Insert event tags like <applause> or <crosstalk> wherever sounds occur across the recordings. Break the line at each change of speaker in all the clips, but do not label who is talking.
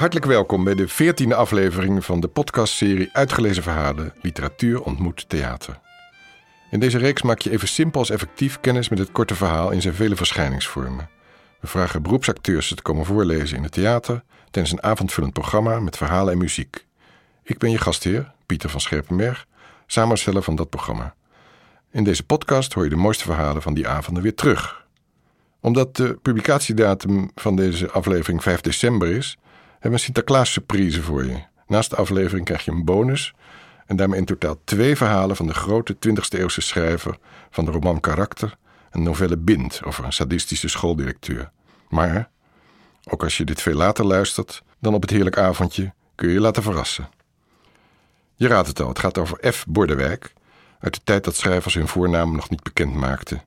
Hartelijk welkom bij de veertiende aflevering van de podcastserie Uitgelezen Verhalen Literatuur ontmoet theater. In deze reeks maak je even simpel als effectief kennis met het korte verhaal in zijn vele verschijningsvormen. We vragen beroepsacteurs het te komen voorlezen in het theater tijdens een avondvullend programma met verhalen en muziek. Ik ben je gastheer, Pieter van Scherpenberg, samensteller van dat programma. In deze podcast hoor je de mooiste verhalen van die avonden weer terug. Omdat de publicatiedatum van deze aflevering 5 december is, hebben een Sinterklaas surprise voor je. Naast de aflevering krijg je een bonus en daarmee in totaal twee verhalen van de grote 20e eeuwse schrijver van de roman Karakter, een novelle Bind over een sadistische schooldirecteur. Maar, ook als je dit veel later luistert dan op het heerlijk avondje, kun je je laten verrassen. Je raadt het al, het gaat over F. Bordewijk, uit de tijd dat schrijvers hun voornaam nog niet bekend maakten.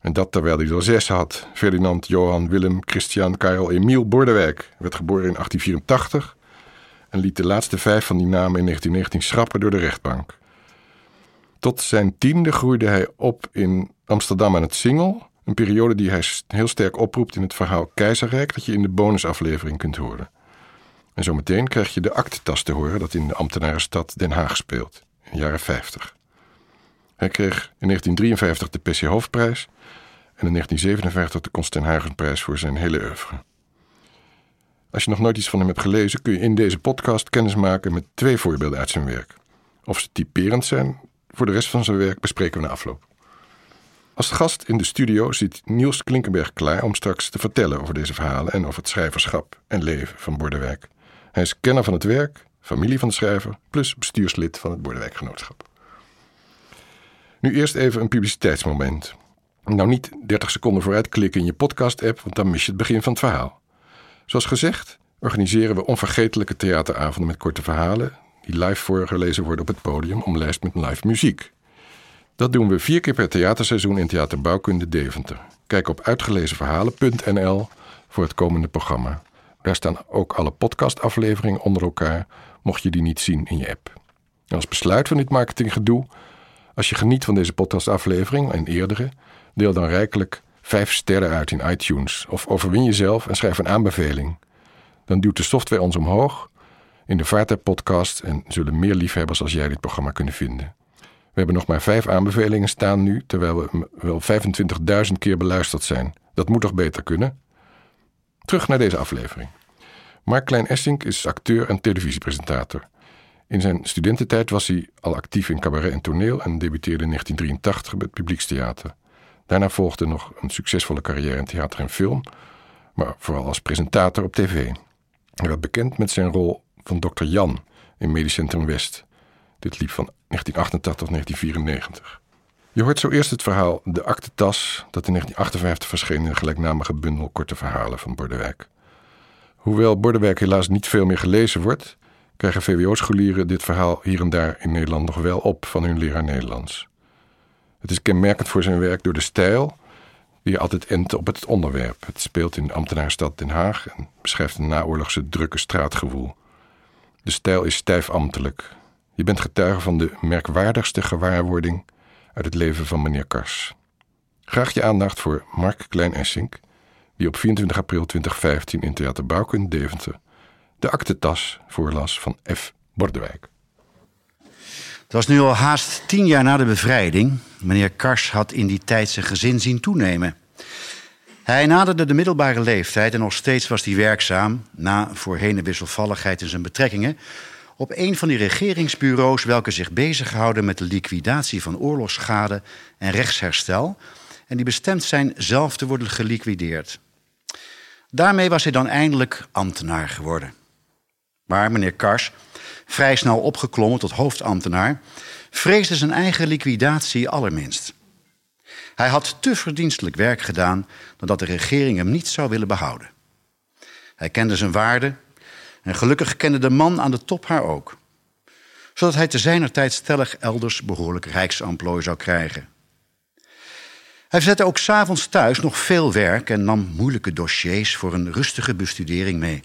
En dat terwijl hij er zes had. Ferdinand, Johan, Willem, Christian, Karel, Emiel Bordewijk werd geboren in 1884 en liet de laatste vijf van die namen in 1919 schrappen door de rechtbank. Tot zijn tiende groeide hij op in Amsterdam aan het Singel, een periode die hij heel sterk oproept in het verhaal Keizerrijk dat je in de bonusaflevering kunt horen. En zometeen krijg je de aktetas te horen dat in de ambtenarenstad Den Haag speelt, in de jaren 50. Hij kreeg in 1953 de PC Hoofdprijs en in 1957 de Constantijn Huygensprijs voor zijn hele oeuvre. Als je nog nooit iets van hem hebt gelezen, kun je in deze podcast kennis maken met twee voorbeelden uit zijn werk. Of ze typerend zijn voor de rest van zijn werk bespreken we na afloop. Als gast in de studio zit Niels Klinkenberg klaar om straks te vertellen over deze verhalen en over het schrijverschap en leven van Bordewijk. Hij is kenner van het werk, familie van de schrijver, plus bestuurslid van het Bordewijkgenootschap. Nu eerst even een publiciteitsmoment. Nou niet 30 seconden vooruit klikken in je podcast-app, want dan mis je het begin van het verhaal. Zoals gezegd organiseren we onvergetelijke theateravonden met korte verhalen die live voorgelezen worden op het podium omlijst met live muziek. Dat doen we vier keer per theaterseizoen in Theater Bouwkunde Deventer. Kijk op uitgelezenverhalen.nl voor het komende programma. Daar staan ook alle podcastafleveringen onder elkaar, mocht je die niet zien in je app. Als besluit van dit marketinggedoe, als je geniet van deze podcastaflevering en eerdere, deel dan rijkelijk vijf sterren uit in iTunes of overwin jezelf en schrijf een aanbeveling. Dan duwt de software ons omhoog in de Vaartuig podcast en zullen meer liefhebbers als jij dit programma kunnen vinden. We hebben nog maar vijf aanbevelingen staan nu, terwijl we wel 25.000 keer beluisterd zijn. Dat moet toch beter kunnen? Terug naar deze aflevering. Mark Klein Essink is acteur en televisiepresentator. In zijn studententijd was hij al actief in cabaret en toneel en debuteerde in 1983 bij het Publiekstheater. Daarna volgde nog een succesvolle carrière in theater en film, maar vooral als presentator op tv. Hij werd bekend met zijn rol van Dr. Jan in Medisch Centrum West. Dit liep van 1988 tot 1994. Je hoort zo eerst het verhaal De Aktetas, dat in 1958 verscheen in een gelijknamige bundel korte verhalen van Bordewijk. Hoewel Bordewijk helaas niet veel meer gelezen wordt, krijgen VWO-scholieren dit verhaal hier en daar in Nederland nog wel op van hun leraar Nederlands. Het is kenmerkend voor zijn werk door de stijl, die altijd ent op het onderwerp. Het speelt in de ambtenaarstad Den Haag en beschrijft een naoorlogse drukke straatgevoel. De stijl is stijf ambtelijk. Je bent getuige van de merkwaardigste gewaarwording uit het leven van meneer Kars. Graag je aandacht voor Mark Klein-Essink, die op 24 april 2015 in Theater Bouwken Deventer de aktetas voorlas van F. Bordewijk.
Het was nu al haast tien jaar na de bevrijding. Meneer Kars had in die tijd zijn gezin zien toenemen. Hij naderde de middelbare leeftijd en nog steeds was hij werkzaam, na voorheen de wisselvalligheid in zijn betrekkingen, op een van die regeringsbureaus welke zich bezighouden met de liquidatie van oorlogsschade en rechtsherstel en die bestemd zijn zelf te worden geliquideerd. Daarmee was hij dan eindelijk ambtenaar geworden. Maar meneer Kars, vrij snel opgeklommen tot hoofdambtenaar, vreesde zijn eigen liquidatie allerminst. Hij had te verdienstelijk werk gedaan dan dat de regering hem niet zou willen behouden. Hij kende zijn waarde en gelukkig kende de man aan de top haar ook. Zodat hij te zijner tijd stellig elders behoorlijk rijksamplooi zou krijgen. Hij zette ook s'avonds thuis nog veel werk en nam moeilijke dossiers voor een rustige bestudering mee.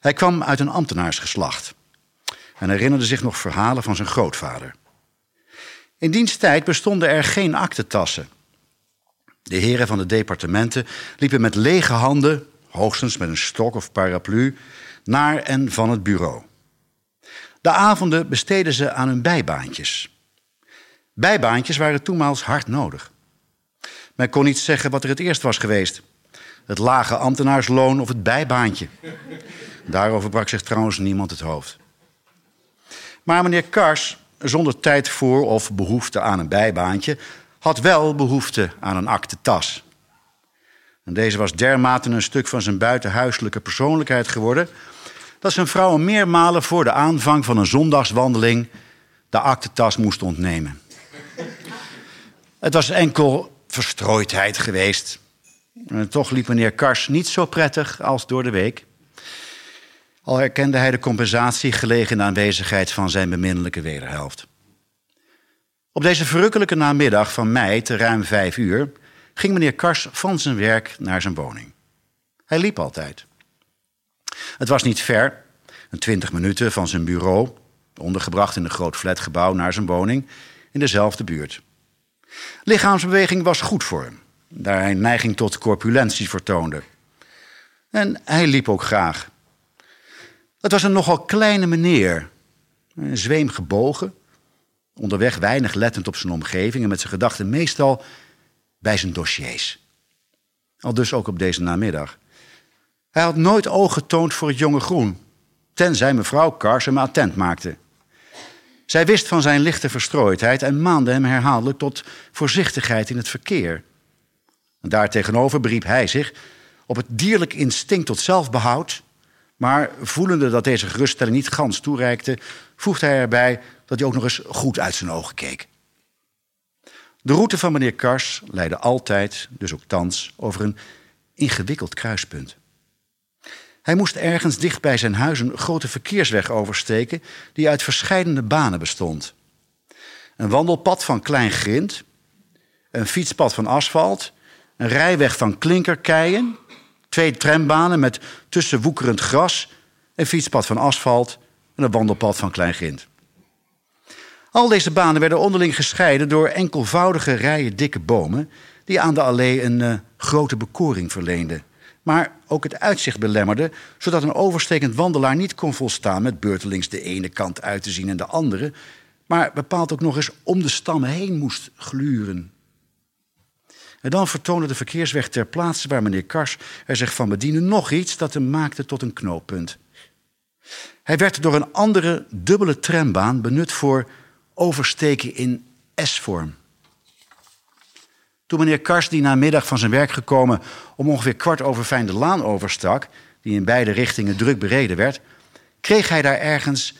Hij kwam uit een ambtenaarsgeslacht en herinnerde zich nog verhalen van zijn grootvader. In diens tijd bestonden er geen aktentassen. De heren van de departementen liepen met lege handen hoogstens met een stok of paraplu, naar en van het bureau. De avonden besteden ze aan hun bijbaantjes. Bijbaantjes waren toenmaals hard nodig. Men kon niet zeggen wat er het eerst was geweest. Het lage ambtenaarsloon of het bijbaantje. Daarover brak zich trouwens niemand het hoofd. Maar meneer Kars, zonder tijd voor of behoefte aan een bijbaantje, had wel behoefte aan een aktentas. En deze was dermate een stuk van zijn buitenhuiselijke persoonlijkheid geworden dat zijn vrouw hem meermalen voor de aanvang van een zondagswandeling de aktentas moest ontnemen. Het was enkel verstrooidheid geweest. Toch liep meneer Kars niet zo prettig als door de week. Al herkende hij de compensatie gelegen in de aanwezigheid van zijn beminnelijke wederhelft. Op deze verrukkelijke namiddag van mei te ruim vijf uur ging meneer Kars van zijn werk naar zijn woning. Hij liep altijd. Het was niet ver, een twintig minuten van zijn bureau, ondergebracht in een groot flatgebouw, naar zijn woning in dezelfde buurt. Lichaamsbeweging was goed voor hem, daar hij neiging tot corpulentie vertoonde. En hij liep ook graag. Het was een nogal kleine meneer, een zweem gebogen, onderweg weinig lettend op zijn omgeving en met zijn gedachten meestal bij zijn dossiers. Al dus ook op deze namiddag. Hij had nooit oog getoond voor het jonge groen, tenzij mevrouw Kars hem attent maakte. Zij wist van zijn lichte verstrooidheid en maande hem herhaaldelijk tot voorzichtigheid in het verkeer. En daartegenover beriep hij zich op het dierlijk instinct tot zelfbehoud, maar voelende dat deze geruststelling niet gans toereikte, voegde hij erbij dat hij ook nog eens goed uit zijn ogen keek. De route van meneer Kars leidde altijd, dus ook thans, over een ingewikkeld kruispunt. Hij moest ergens dicht bij zijn huis een grote verkeersweg oversteken die uit verschillende banen bestond. Een wandelpad van klein grind, een fietspad van asfalt, een rijweg van klinkerkeien, twee trambanen met tussenwoekerend gras, een fietspad van asfalt en een wandelpad van klein grind. Al deze banen werden onderling gescheiden door enkelvoudige rijen dikke bomen die aan de allee een uh, grote bekoring verleenden maar ook het uitzicht belemmerde, zodat een overstekend wandelaar niet kon volstaan met beurtelings de ene kant uit te zien en de andere, maar bepaald ook nog eens om de stammen heen moest gluren. En dan vertoonde de verkeersweg ter plaatse waar meneer Kars er zich van bediende nog iets dat hem maakte tot een knooppunt. Hij werd door een andere dubbele trambaan benut voor oversteken in S-vorm. Toen meneer Kars die namiddag van zijn werk gekomen om ongeveer kwart over vijf de laan overstak, die in beide richtingen druk bereden werd, kreeg hij daar ergens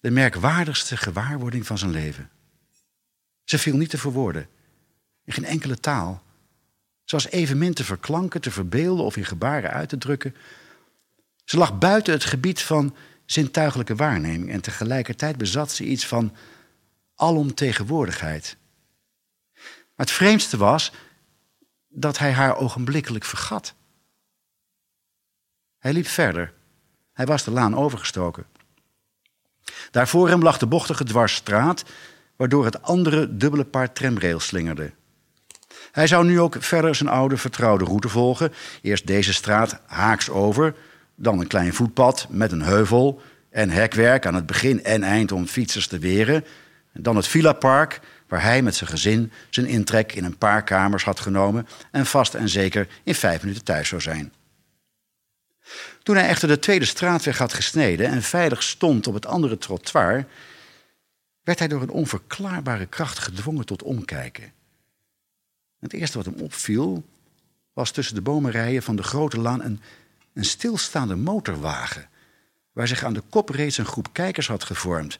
de merkwaardigste gewaarwording van zijn leven. Ze viel niet te verwoorden, in geen enkele taal. Was evenmin te verklanken, te verbeelden of in gebaren uit te drukken. Ze lag buiten het gebied van zintuigelijke waarneming en tegelijkertijd bezat ze iets van alomtegenwoordigheid. Maar het vreemdste was dat hij haar ogenblikkelijk vergat. Hij liep verder. Hij was de laan overgestoken. Daarvoor hem lag de bochtige dwarsstraat, waardoor het andere dubbele paar tramrails slingerde. Hij zou nu ook verder zijn oude vertrouwde route volgen. Eerst deze straat haaks over, dan een klein voetpad met een heuvel en hekwerk aan het begin en eind om fietsers te weren. Dan het villapark waar hij met zijn gezin zijn intrek in een paar kamers had genomen en vast en zeker in vijf minuten thuis zou zijn. Toen hij echter de tweede straatweg had gesneden en veilig stond op het andere trottoir, werd hij door een onverklaarbare kracht gedwongen tot omkijken. Het eerste wat hem opviel was tussen de bomenrijen van de grote laan een, een stilstaande motorwagen, waar zich aan de kop reeds een groep kijkers had gevormd.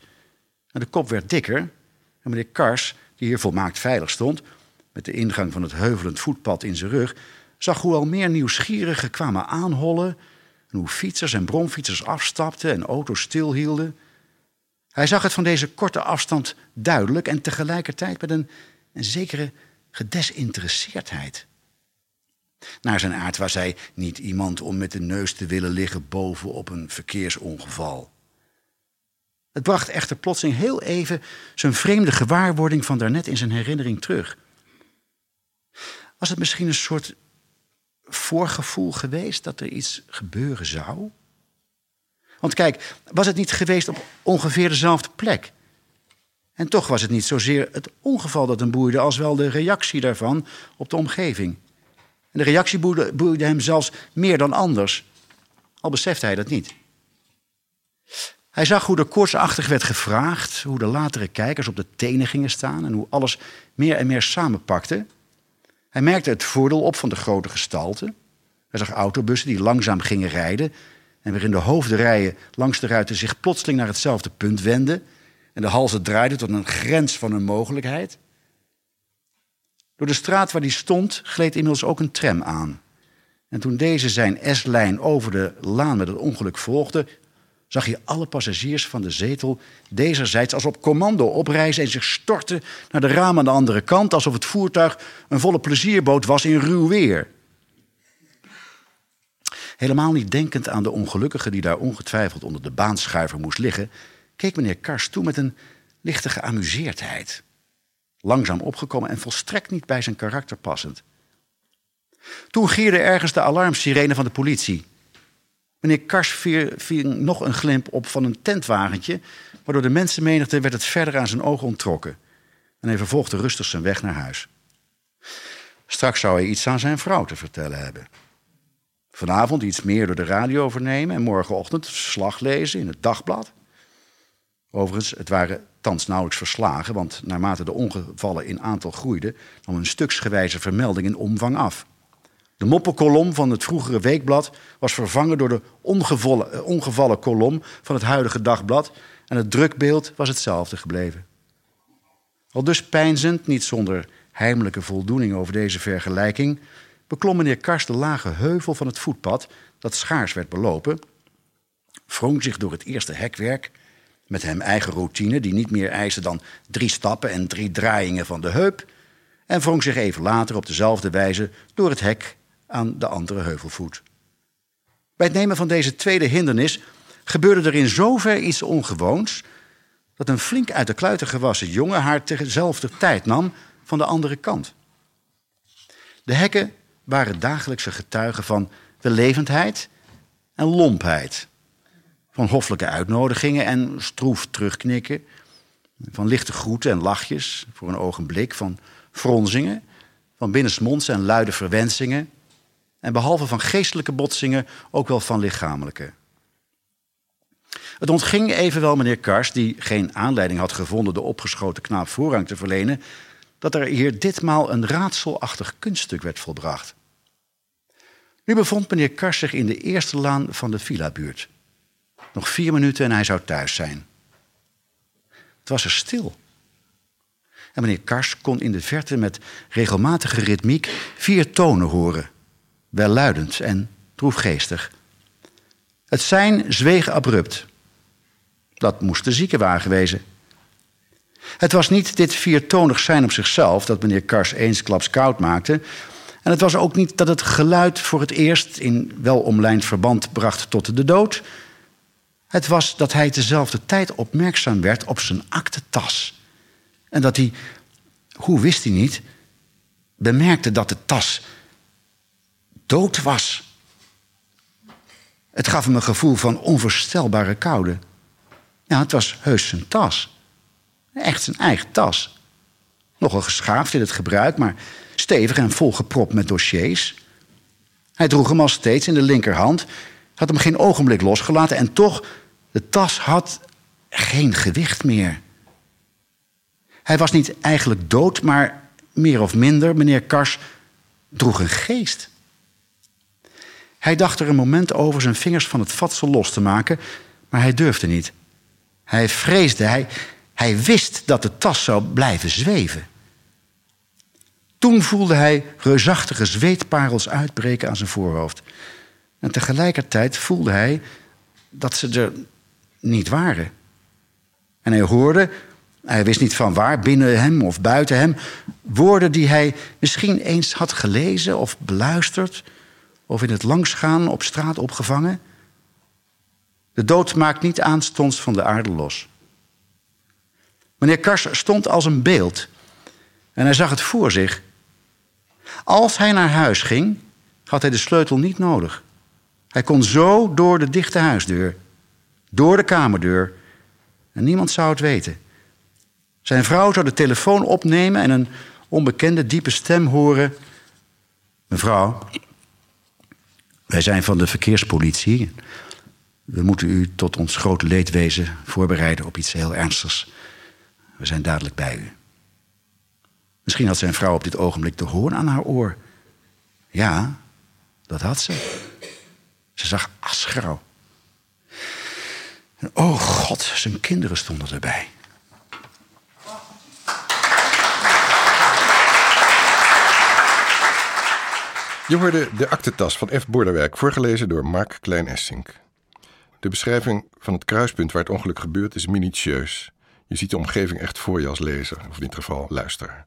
En de kop werd dikker en meneer Kars die hier volmaakt veilig stond, met de ingang van het heuvelend voetpad in zijn rug, zag hoe al meer nieuwsgierigen kwamen aanhollen en hoe fietsers en bromfietsers afstapten en auto's stilhielden. Hij zag het van deze korte afstand duidelijk en tegelijkertijd met een, een zekere gedesinteresseerdheid. Naar zijn aard was hij niet iemand om met de neus te willen liggen bovenop een verkeersongeval. Het bracht echter plotseling heel even zijn vreemde gewaarwording van daarnet in zijn herinnering terug. Was het misschien een soort voorgevoel geweest dat er iets gebeuren zou? Want kijk, was het niet geweest op ongeveer dezelfde plek? En toch was het niet zozeer het ongeval dat hem boeide, als wel de reactie daarvan op de omgeving. En de reactie boeide, hem zelfs meer dan anders, al besefte hij dat niet. Hij zag hoe er koortsachtig werd gevraagd, hoe de latere kijkers op de tenen gingen staan en hoe alles meer en meer samenpakte. Hij merkte het voordeel op van de grote gestalte. Hij zag autobussen die langzaam gingen rijden en waarin de hoofdrijen langs de ruiten zich plotseling naar hetzelfde punt wenden en de halzen draaiden tot een grens van een mogelijkheid. Door de straat waar hij stond gleed inmiddels ook een tram aan. En toen deze zijn S-lijn over de laan met het ongeluk volgde, zag je alle passagiers van de zetel dezerzijds als op commando oprijzen en zich storten naar de ramen aan de andere kant, alsof het voertuig een volle plezierboot was in ruw weer. Helemaal niet denkend aan de ongelukkige die daar ongetwijfeld onder de baanschuiver moest liggen, keek meneer Kars toe met een lichte geamuseerdheid. Langzaam opgekomen en volstrekt niet bij zijn karakter passend. Toen gierde ergens de alarmsirene van de politie. Meneer Kars ving nog een glimp op van een tentwagentje, waardoor de mensenmenigte werd het verder aan zijn ogen onttrokken. En hij vervolgde rustig zijn weg naar huis. Straks zou hij iets aan zijn vrouw te vertellen hebben. Vanavond iets meer door de radio vernemen en morgenochtend verslag lezen in het dagblad. Overigens, het waren thans nauwelijks verslagen, want naarmate de ongevallen in aantal groeiden, nam een stuksgewijze vermelding in omvang af. De moppenkolom van het vroegere weekblad was vervangen door de ongevallen, eh, ongevallen kolom van het huidige dagblad en het drukbeeld was hetzelfde gebleven. Al dus pijnzend, niet zonder heimelijke voldoening over deze vergelijking, beklom meneer Kars de lage heuvel van het voetpad dat schaars werd belopen, wrong zich door het eerste hekwerk met hem eigen routine, die niet meer eiste dan drie stappen en drie draaiingen van de heup, en wrong zich even later op dezelfde wijze door het hek aan de andere heuvelvoet. Bij het nemen van deze tweede hindernis gebeurde er in zover iets ongewoons dat een flink uit de kluiten gewassen jongen haar tezelfde tijd nam van de andere kant. De hekken waren dagelijkse getuigen van wellevendheid en lompheid van hoffelijke uitnodigingen en stroef terugknikken. Van lichte groeten en lachjes voor een ogenblik. Van fronzingen. Van binnensmonds en luide verwensingen. En behalve van geestelijke botsingen ook wel van lichamelijke. Het ontging evenwel meneer Kars, die geen aanleiding had gevonden de opgeschoten knaap voorrang te verlenen, dat er hier ditmaal een raadselachtig kunststuk werd volbracht. Nu bevond meneer Kars zich in de eerste laan van de villa-buurt. Nog vier minuten en hij zou thuis zijn. Het was er stil. En meneer Kars kon in de verte met regelmatige ritmiek vier tonen horen. Welluidend en droefgeestig. Het zijn zweeg abrupt. Dat moest de ziekenwagen wezen. Het was niet dit viertonig zijn op zichzelf dat meneer Kars eensklaps koud maakte. En het was ook niet dat het geluid voor het eerst in welomlijnd verband bracht tot de dood. Het was dat hij tezelfde tijd opmerkzaam werd op zijn aktentas. En dat hij, hoe wist hij niet, bemerkte dat de tas dood was. Het gaf hem een gevoel van onvoorstelbare koude. Ja, het was heus zijn tas. Echt zijn eigen tas. Nogal geschaafd in het gebruik, maar stevig en volgepropt met dossiers. Hij droeg hem al steeds in de linkerhand, had hem geen ogenblik losgelaten en toch de tas had geen gewicht meer. Hij was niet eigenlijk dood, maar meer of minder, meneer Kars, droeg een geest. Hij dacht er een moment over zijn vingers van het vatsel los te maken, maar hij durfde niet. Hij vreesde, hij, hij wist dat de tas zou blijven zweven. Toen voelde hij reusachtige zweetparels uitbreken aan zijn voorhoofd. En tegelijkertijd voelde hij dat ze er niet waren. En hij hoorde, hij wist niet van waar, binnen hem of buiten hem, woorden die hij misschien eens had gelezen of beluisterd, of in het langsgaan op straat opgevangen. De dood maakt niet aanstonds van de aarde los. Meneer Kars stond als een beeld en hij zag het voor zich. Als hij naar huis ging, had hij de sleutel niet nodig. Hij kon zo door de dichte huisdeur, door de kamerdeur, en niemand zou het weten. Zijn vrouw zou de telefoon opnemen en een onbekende diepe stem horen. Mevrouw, wij zijn van de verkeerspolitie. We moeten u tot ons grote leedwezen voorbereiden op iets heel ernstigs. We zijn dadelijk bij u. Misschien had zijn vrouw op dit ogenblik de hoorn aan haar oor. Ja, dat had ze. Ze zag asgrauw. En oh god, zijn kinderen stonden erbij.
Je hoorde de aktetas van F. Borderwerk, voorgelezen door Mark Klein-Essink. De beschrijving van het kruispunt waar het ongeluk gebeurt is minutieus. Je ziet de omgeving echt voor je als lezer, of in dit geval luisteraar.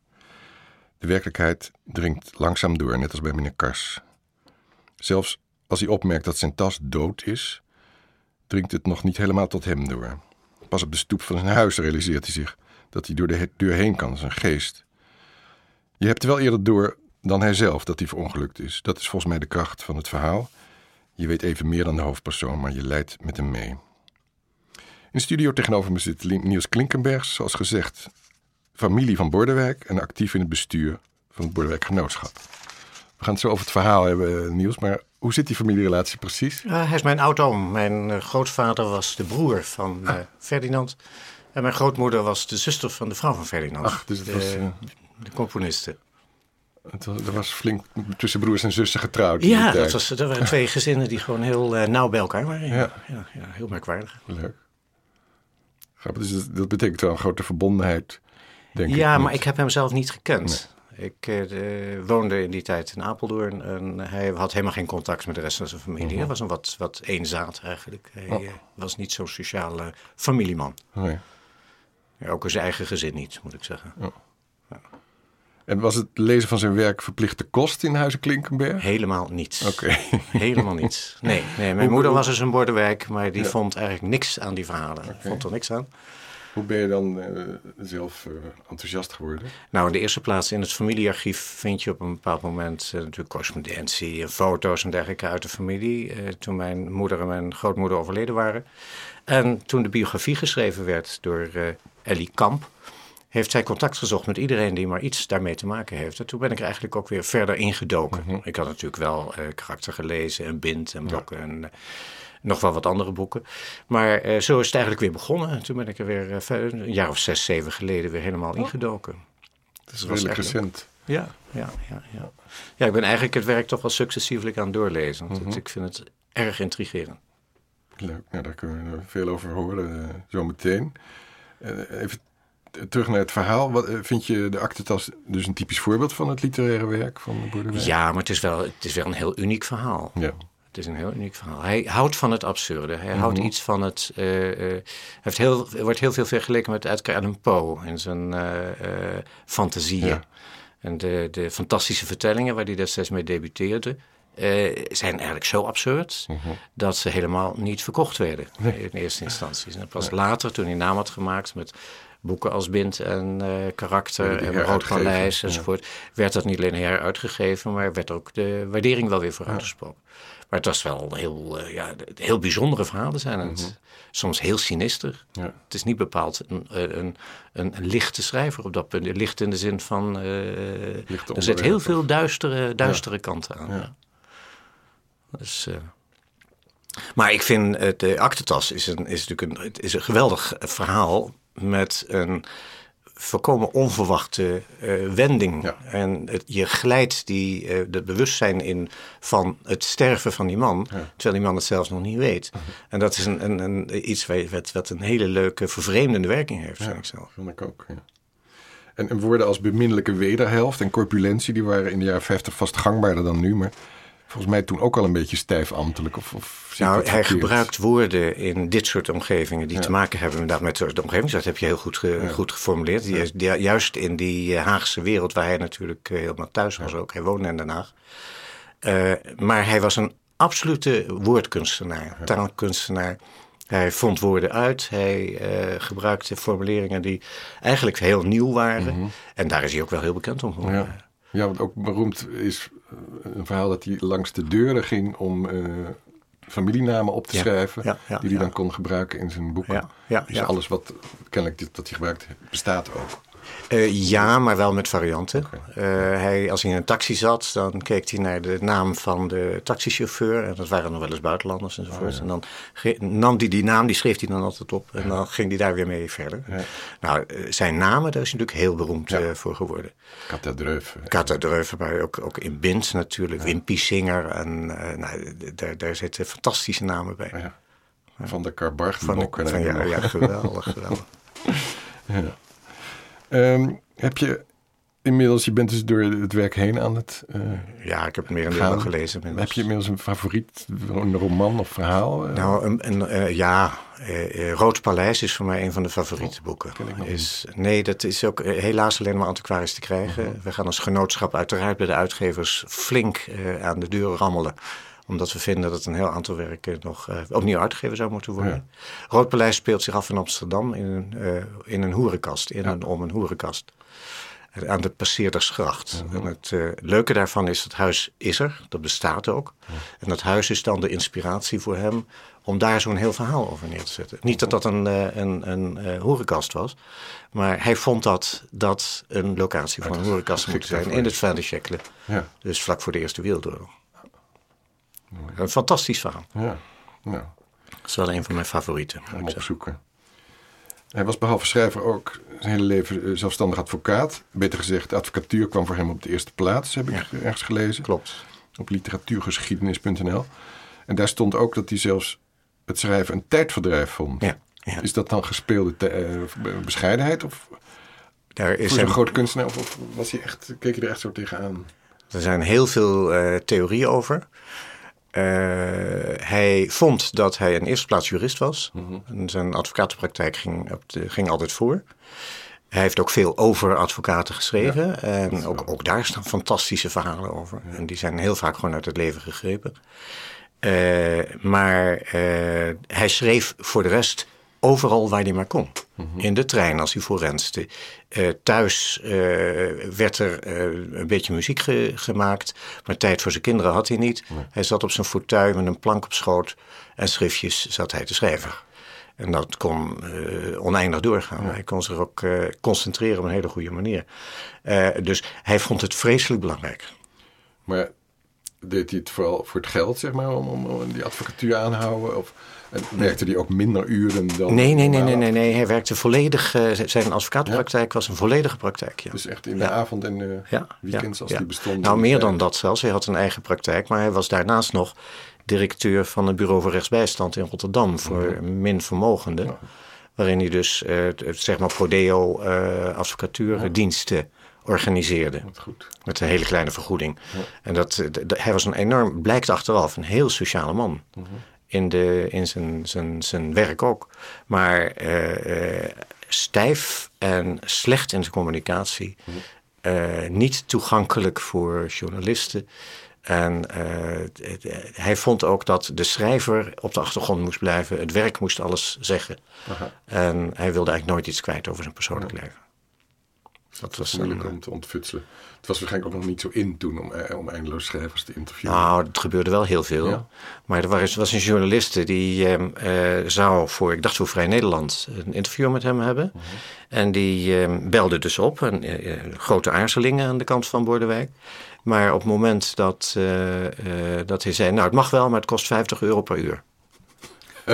De werkelijkheid dringt langzaam door, net als bij meneer Kars. Zelfs als hij opmerkt dat zijn tas dood is, dringt het nog niet helemaal tot hem door. Pas op de stoep van zijn huis realiseert hij zich dat hij door de deur heen kan, zijn geest. Je hebt wel eerder door dan hij zelf dat hij verongelukt is. Dat is volgens mij de kracht van het verhaal. Je weet even meer dan de hoofdpersoon, maar je leidt met hem mee. In studio tegenover me zit Niels Klinkenbergs, zoals gezegd, familie van Bordewijk en actief in het bestuur van het Bordewijk Genootschap. We gaan het zo over het verhaal hebben, Niels, maar hoe zit die familierelatie precies?
Uh, hij is mijn oud-oom. Mijn uh, grootvader was de broer van uh, Ferdinand. En mijn grootmoeder was de zuster van de vrouw van Ferdinand.
Ach, dus het
de,
was,
de componiste.
Er was flink tussen broers en zussen getrouwd.
Ja, dat, was, dat waren twee <laughs> gezinnen die gewoon heel nauw bij elkaar waren. Ja. Ja, ja, heel merkwaardig.
Leuk. Grappig, dus dat betekent wel een grote verbondenheid, denk
ja,
ik.
Ja, maar ik heb hem zelf niet gekend. Nee. Ik uh, woonde in die tijd in Apeldoorn en hij had helemaal geen contact met de rest van zijn familie. -huh. Hij was een wat, wat eenzaad eigenlijk. Hij oh. uh, was niet zo'n sociale familieman.
Nee.
Ja, ook in zijn eigen gezin niet, moet ik zeggen.
Oh. Ja. En was het lezen van zijn werk verplichte kost in Huizen Klinkenberg?
Helemaal niets.
Oké. Okay. <laughs>
Helemaal niets. Nee, nee mijn moeder was dus een bordenwerk, maar die ja. vond eigenlijk niks aan die verhalen. Okay. Vond er niks aan.
Hoe ben je dan uh, zelf uh, enthousiast geworden?
Nou, in de eerste plaats in het familiearchief vind je op een bepaald moment uh, natuurlijk correspondentie en foto's en dergelijke uit de familie. toen mijn moeder en mijn grootmoeder overleden waren. En toen de biografie geschreven werd door Ellie Kamp, heeft zij contact gezocht met iedereen die maar iets daarmee te maken heeft. En toen ben ik er eigenlijk ook weer verder ingedoken.
Mhm.
Ik had natuurlijk wel karakter gelezen en Bind en Blokken en nog wel wat andere boeken. Maar uh, zo is het eigenlijk weer begonnen. Toen ben ik er weer uh, een jaar of zes, zeven geleden weer helemaal
Oh.
ingedoken.
Het is redelijk recent.
Ja, ja, ja, ja. Ja, ik ben eigenlijk het werk toch wel successievelijk aan het doorlezen. Want
Mhm.
ik vind het erg intrigerend.
Leuk, nou, daar kunnen we veel over horen uh, zo meteen. Uh, even terug naar het verhaal. Wat, uh, vind je de aktentas dus een typisch voorbeeld van het literaire werk van Boerdewijk?
Ja, maar het is, wel, het is wel een heel uniek verhaal.
Ja.
Het is een heel uniek verhaal. Hij houdt van het absurde. Hij mm-hmm. houdt iets van het. Uh, uh, heeft heel, wordt heel veel vergeleken met Edgar Allan Poe in zijn uh, fantasieën. Ja. En de, de fantastische vertellingen waar hij destijds mee debuteerde. zijn eigenlijk zo absurd
mm-hmm.
dat ze helemaal niet verkocht werden nee. in eerste instantie. En pas nee. later, toen hij naam had gemaakt met boeken als Bind en uh, Karakter en Rood Paleis enzovoort, ja. werd dat niet alleen heruitgegeven, maar werd ook de waardering wel weer vooruitgesproken. Ja. Maar het was wel heel, uh, ja, heel bijzondere verhalen zijn het. Mm-hmm. Soms heel sinister.
Ja.
Het is niet bepaald een, een, een, een, lichte schrijver op dat punt. Licht in de zin van, uh, er zit heel veel duistere, duistere ja. kanten aan. Ja. Dus, maar ik vind, de aktentas is, een, is natuurlijk een, is een geweldig verhaal met een volkomen onverwachte uh, wending.
Ja.
En het, je glijdt die, uh, het bewustzijn in van het sterven van die man,
ja.
terwijl die man het zelfs nog niet weet.
Mhm.
En dat is een, een, een, iets wat, wat een hele leuke, vervreemdende werking heeft, vind ik zelf.
vind ik ook, ja. En, en woorden als beminnelijke wederhelft en corpulentie, die waren in de jaren 50 vast gangbaarder dan nu, maar volgens mij toen ook al een beetje stijf ambtelijk. Of, of
nou, hij gebruikt woorden in dit soort omgevingen die
Ja.
te maken hebben inderdaad met de omgeving. Dat heb je heel goed, ge-
Ja.
goed geformuleerd. Juist in die eh, Haagse wereld waar hij natuurlijk eh, helemaal thuis was ook. Hij woonde in Den Haag. Eh, maar hij was een absolute woordkunstenaar, taalkunstenaar. Hij vond woorden uit. Hij gebruikte formuleringen die eigenlijk heel nieuw waren. En daar is hij ook wel heel bekend om geworden.
Mhm. Ja. ja, wat ook beroemd is een verhaal dat hij langs de deuren ging om familienamen op te schrijven. die hij dan kon gebruiken in zijn boeken. dus alles wat kennelijk dat hij gebruikt bestaat ook.
Uh, ja, maar wel met varianten. Uh, hij, als hij in een taxi zat, dan keek hij naar de naam van de taxichauffeur. En dat waren nog wel eens buitenlanders enzovoort. Oh, En dan nam hij die naam, die schreef hij dan altijd op. En dan ging hij daar weer mee verder. Nou, uh, zijn namen, daar is hij natuurlijk heel beroemd voor geworden.
Katadreuve.
Katadreuve, maar ook, ook in Bint natuurlijk. Wimpy Singer. En nou, daar, daar zitten fantastische namen bij.
Van de Karbarg.
Van de, van, ja, ja, geweldig, geweldig. <laughs> ja.
Um, heb je inmiddels, je bent dus door het werk heen aan het. Uh,
ja, ik heb meer een deel gelezen.
Heb je inmiddels een favoriet een roman of verhaal?
Uh? Nou, een, een uh, ja. Rood Paleis is voor mij een van de favoriete oh, boeken. Is, nee, dat is ook helaas alleen maar antiquarisch te krijgen. -huh. We gaan als genootschap uiteraard bij de uitgevers flink aan de deur rammelen omdat we vinden dat een heel aantal werken nog uh, opnieuw uitgegeven zou moeten worden. Ja. Rood Paleis speelt zich af in Amsterdam in een, uh, in een hoerenkast, in ja. en om een hoerenkast. Aan de Passeerdersgracht. En het uh, leuke daarvan is, het huis is er, dat bestaat ook. En dat huis is dan de inspiratie voor hem om daar zo'n heel verhaal over neer te zetten. Niet dat dat een, een, een hoerenkast was, maar hij vond dat dat een locatie voor een hoerenkast moet zijn in het Vadershekle. Ja. Dus vlak voor de Eerste Wereldoorlog. Een fantastisch verhaal. Ja. Nou. Dat is wel een van mijn favorieten.
Om opzoeken. Hij was behalve schrijver ook zijn hele leven eh, zelfstandig advocaat. Beter gezegd, de advocatuur kwam voor hem op de eerste plaats, heb ik ergens gelezen.
Klopt.
Op literatuurgeschiedenis.nl. En daar stond ook dat hij zelfs het schrijven een tijdverdrijf vond. Ja, ja. Is dat dan gespeelde uh, bescheidenheid? Of daar is voor een grote kunstenaar? Of, of, was hij echt, keek je er echt zo tegenaan?
Er zijn heel veel uh, theorieën over. Uh, hij vond dat hij in eerste plaats jurist was. Mm Zijn advocatenpraktijk ging, op de, ging altijd voor. Hij heeft ook veel over advocaten geschreven. Ja, en ook, ook, daar staan fantastische verhalen over. Ja. En die zijn heel vaak gewoon uit het leven gegrepen. Uh, maar uh, hij schreef voor de rest overal waar hij maar kon. Mhm. In de trein als hij voorrenste. Uh, thuis uh, werd er uh, een beetje muziek ge gemaakt, maar tijd voor zijn kinderen had hij niet. Nee. Hij zat op zijn fauteuil met een plank op schoot en schriftjes zat hij te schrijven. En dat kon oneindig doorgaan. Ja. Hij kon zich ook concentreren op een hele goede manier. dus hij vond het vreselijk belangrijk.
Maar deed hij het vooral voor het geld, zeg maar, om, om, om die advocatuur aanhouden? Of en werkte hij ook minder uren dan...
Nee, nee, nee, nee, nee, nee. Hij werkte volledig... Uh, zijn advocaatpraktijk was een volledige praktijk, ja.
Dus echt in de avond en de ja. weekends als die bestonden?
Nou, meer dan dat zelfs. Hij had een eigen praktijk, maar hij was daarnaast nog directeur van het Bureau voor Rechtsbijstand in Rotterdam voor mm minvermogenden. Waarin hij dus, uh, zeg maar, prodeo uh, advocatuurdiensten organiseerde. Goed. Met een hele kleine vergoeding. En dat, hij was een enorm, blijkt achteraf, een heel sociale man. Mm in, de, in zijn, zijn, zijn werk ook. Maar uh, uh, stijf en slecht in zijn communicatie. Uh, niet toegankelijk voor journalisten. En hij vond ook dat de schrijver op de achtergrond moest blijven. Het werk moest alles zeggen. Aha. En hij wilde eigenlijk nooit iets kwijt over zijn persoonlijk leven.
Dat was moeilijk om te ontfutselen. Het was waarschijnlijk ook nog niet zo in toen om, eh, om eindeloos schrijvers te interviewen.
Nou, het gebeurde wel heel veel. Ja. Maar er was, was een journaliste die uh, zou voor, ik dacht voor Vrij Nederland, een interview met hem hebben. Uh mhm. -huh. En die uh, belde dus op. En, uh, grote aarzelingen aan de kant van Bordewijk. Maar op het moment dat, dat hij zei, nou het mag wel, maar het kost 50 euro per uur.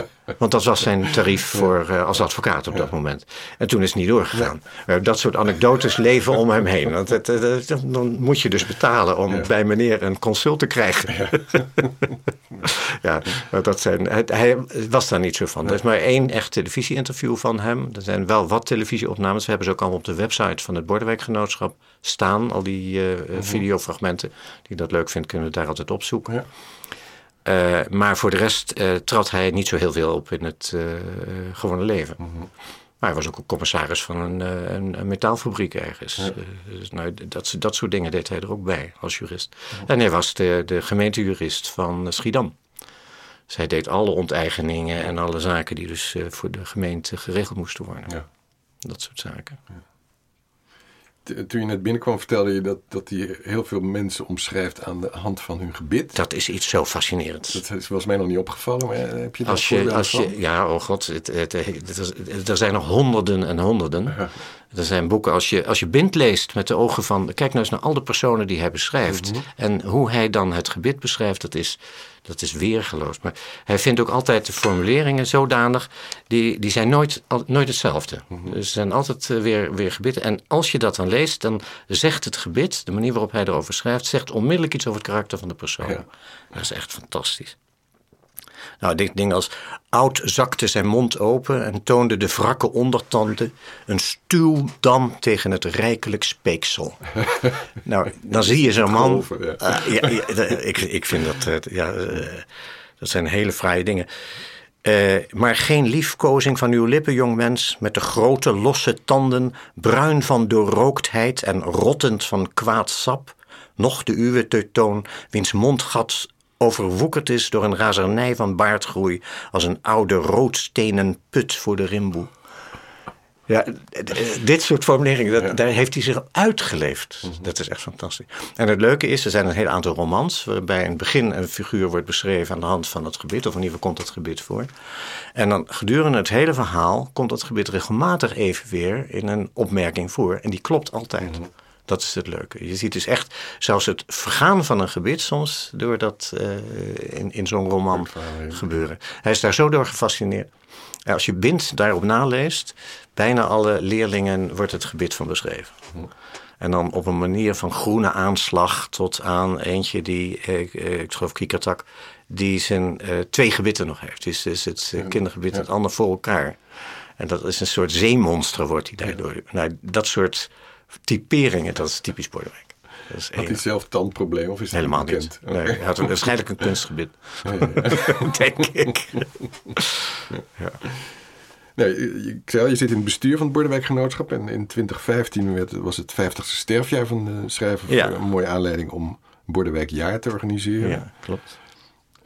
<laughs> Want dat was zijn tarief voor, uh, als advocaat op dat moment. En toen is het niet doorgegaan. Ja. dat soort anekdotes leven om hem heen. Want het, het, het, dan moet je dus betalen om ja. bij meneer een consult te krijgen. Ja, <laughs> dat zijn, hij was daar niet zo van. Er is maar één echt televisieinterview van hem. Er zijn wel wat televisieopnames. We hebben ze ook allemaal op de website van het Bordewijkgenootschap staan. Al die uh, videofragmenten. Die dat leuk vindt, kunnen we daar altijd opzoeken. Uh, maar voor de rest uh, trad hij niet zo heel veel op in het uh, gewone leven. -hmm. Maar hij was ook een commissaris van een, een, een metaalfabriek ergens. Ja. dus, nou, dat, dat soort dingen deed hij er ook bij als jurist. Ja. En hij was de, de gemeentejurist van Schiedam. Dus hij deed alle onteigeningen en alle zaken die dus voor de gemeente geregeld moesten worden. Ja. Dat soort zaken.
Toen je net binnenkwam vertelde je dat, dat hij heel veel mensen omschrijft aan de hand van hun gebit.
Dat is iets zo fascinerends.
Dat was mij nog niet opgevallen, maar heb je dat
als je, als je, Ja, oh god, het, het, het, er zijn nog honderden en honderden. Er zijn boeken, als je, als je Bind leest met de ogen van... Kijk nou eens naar al de personen die hij beschrijft. Mhm. En hoe hij dan het gebit beschrijft, dat is, dat is weergeloos. Maar hij vindt ook altijd de formuleringen zodanig... die, die zijn nooit, nooit hetzelfde. Mm Dus ze zijn altijd eh, weer, weer gebitten. En als je dat dan leest, dan zegt het gebit... de manier waarop hij erover schrijft... zegt onmiddellijk iets over het karakter van de persoon. Dat is echt fantastisch. Nou, dit ding als oud zakte zijn mond open en toonde de wrakke ondertanden een stuwdam tegen het rijkelijk speeksel. <laughs> nou, dan zie je zo'n man. ja. Uh, ja, ik, ik vind dat, uh, ja, uh, dat zijn hele fraaie dingen. Uh, maar geen liefkozing van uw lippen, jongmens, met de grote losse tanden, bruin van doorrooktheid en rottend van kwaad sap, noch de uwe te toon, wiens mondgat overwoekerd is door een razernij van baardgroei als een oude roodstenen put voor de rimboe. Ja, dit soort formuleringen, daar heeft hij zich uitgeleefd. Mhm. Dat is echt fantastisch. En het leuke is, er zijn een heel aantal romans... waarbij in het begin een figuur wordt beschreven aan de hand van het gebit... of in ieder geval komt het gebit voor. En dan gedurende het hele verhaal komt dat gebit regelmatig even weer... in een opmerking voor. En die klopt altijd. Mhm. Dat is het leuke. Je ziet dus echt zelfs het vergaan van een gebit soms door dat uh, in, in zo'n roman gebeuren. Hij is daar zo door gefascineerd. als je Bind daarop naleest, bijna alle leerlingen wordt het gebit van beschreven. En dan op een manier van groene aanslag tot aan eentje die, ik, ik geloof Kikatak, die zijn uh, twee gebitten nog heeft. Dus, dus het kindergebit en het ander voor elkaar. En dat is een soort zeemonster wordt hij daardoor. Nou, dat soort typeringen, dat is typisch Bordewijk.
Dat had hij zelf tandprobleem of is
dat Helemaal
bekend?
niet. Nee, hij had een, waarschijnlijk een <laughs> kunstgebied. <laughs> Denk ik.
ja. Nee, ik zei je zit in het bestuur van het Bordewijkgenootschap. En in 2015 werd, was het 50ste sterfjaar van de schrijver. Ja. Een mooie aanleiding om Bordewijkjaar te organiseren.
Ja, klopt.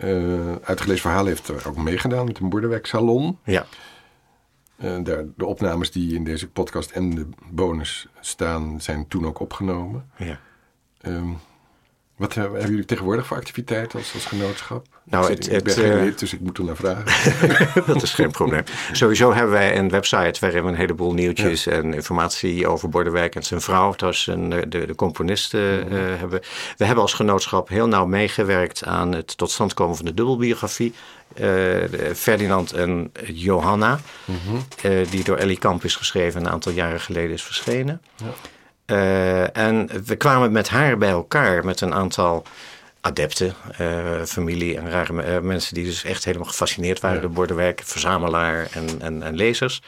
Uh, Uitgelezen Verhaal heeft er ook meegedaan met een Bordewijksalon.
Ja.
Uh, de, de, opnames die in deze podcast en de bonus staan, zijn toen ook opgenomen.
Ja.
Um, wat hebben jullie tegenwoordig voor activiteiten als, als genootschap?
Nou,
het, ik ben geen uh, lid, dus ik moet er naar vragen. <laughs>
dat is geen probleem. Sowieso hebben wij een website waarin we een heleboel nieuwtjes en informatie over Bordewijk en zijn vrouw, een, de, de componisten, uh, hebben. We hebben als genootschap heel nauw meegewerkt aan het tot stand komen van de dubbelbiografie. Uh, Ferdinand en Johanna, mm -hmm. die door Ellie Kamp is geschreven een aantal jaren geleden is verschenen. Ja. Uh, en we kwamen met haar bij elkaar met een aantal adepten, uh, familie en rare uh, mensen die dus echt helemaal gefascineerd waren ja. door Bordewerk, verzamelaar en, en, en lezers.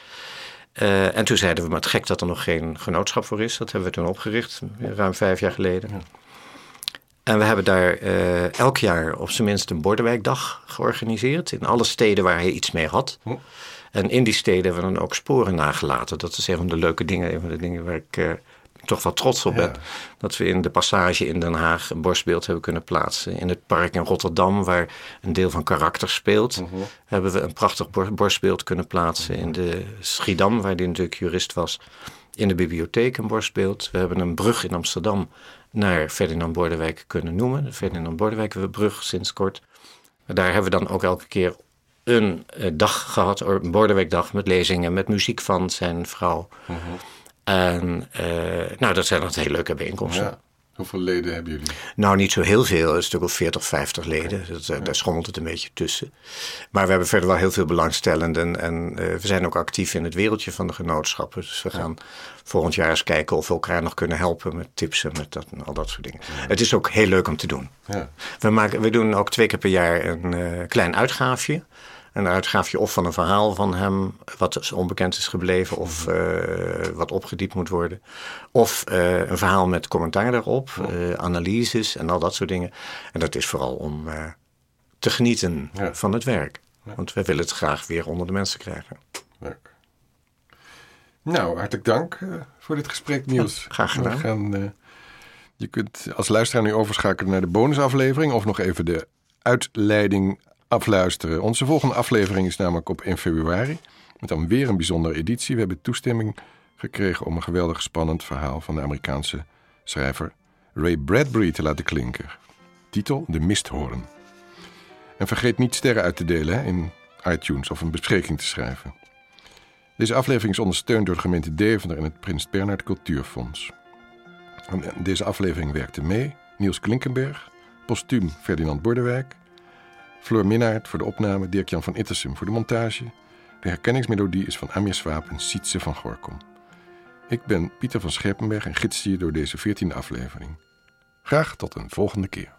en toen zeiden we, maar het gek dat er nog geen genootschap voor is. Dat hebben we toen opgericht, ruim vijf jaar geleden. Ja. En we hebben daar elk jaar op zijn minst een Bordewijkdag georganiseerd. In alle steden waar hij iets mee had. Hm. En in die steden hebben we dan ook sporen nagelaten. Dat is een van de leuke dingen, een van de dingen waar ik toch wel trots op ben. Dat we in de passage in Den Haag een borstbeeld hebben kunnen plaatsen. In het park in Rotterdam, waar een deel van karakter speelt, mhm. hebben we een prachtig borstbeeld kunnen plaatsen. In de Schiedam, waar die natuurlijk jurist was, in de bibliotheek een borstbeeld. We hebben een brug in Amsterdam naar Ferdinand Bordewijk kunnen noemen. De Ferdinand Bordewijkbrug sinds kort. Daar hebben we dan ook elke keer een eh, dag gehad, een Bordewijkdag met lezingen, met muziek van zijn vrouw. Mhm. En uh, nou, dat zijn altijd hele leuke bijeenkomsten. Ja.
Hoeveel leden hebben jullie?
Nou, niet zo heel veel. Een stuk of 40, 50 leden. Dat, ja. Daar schommelt het een beetje tussen. Maar we hebben verder wel heel veel belangstellenden. En uh, we zijn ook actief in het wereldje van de genootschappen. Dus we gaan volgend jaar eens kijken of we elkaar nog kunnen helpen met tips en met dat, en al dat soort dingen. Het is ook heel leuk om te doen. We, maken, we doen ook twee keer per jaar een uh, klein uitgaafje een uitgaafje of van een verhaal van hem wat onbekend is gebleven of uh, wat opgediept moet worden. Of uh, een verhaal met commentaar daarop, uh, analyses en al dat soort dingen. En dat is vooral om te genieten ja. van het werk. Ja. Want wij willen het graag weer onder de mensen krijgen.
Leuk. Nou, hartelijk dank voor dit gesprek, Niels.
Ja, graag gedaan.
We gaan, je kunt als luisteraar nu overschakelen naar de bonusaflevering of nog even de uitleiding afluisteren. Onze volgende aflevering is namelijk op 1 februari. Met dan weer een bijzondere editie. We hebben toestemming gekregen om een geweldig spannend verhaal van de Amerikaanse schrijver Ray Bradbury te laten klinken. Titel De Misthoorn. En vergeet niet sterren uit te delen in iTunes of een bespreking te schrijven. Deze aflevering is ondersteund door de gemeente Deventer en het Prins Bernhard Cultuurfonds. En deze aflevering werkte mee Niels Klinkenberg, postuum Ferdinand Bordewijk, Floor Minnaert voor de opname, Dirk-Jan van Ittersum voor de montage. De herkenningsmelodie is van Amir Swaap en Sietse van Gorkom. Ik ben Pieter van Scherpenberg en gids je door deze 14e aflevering. Graag tot een volgende keer.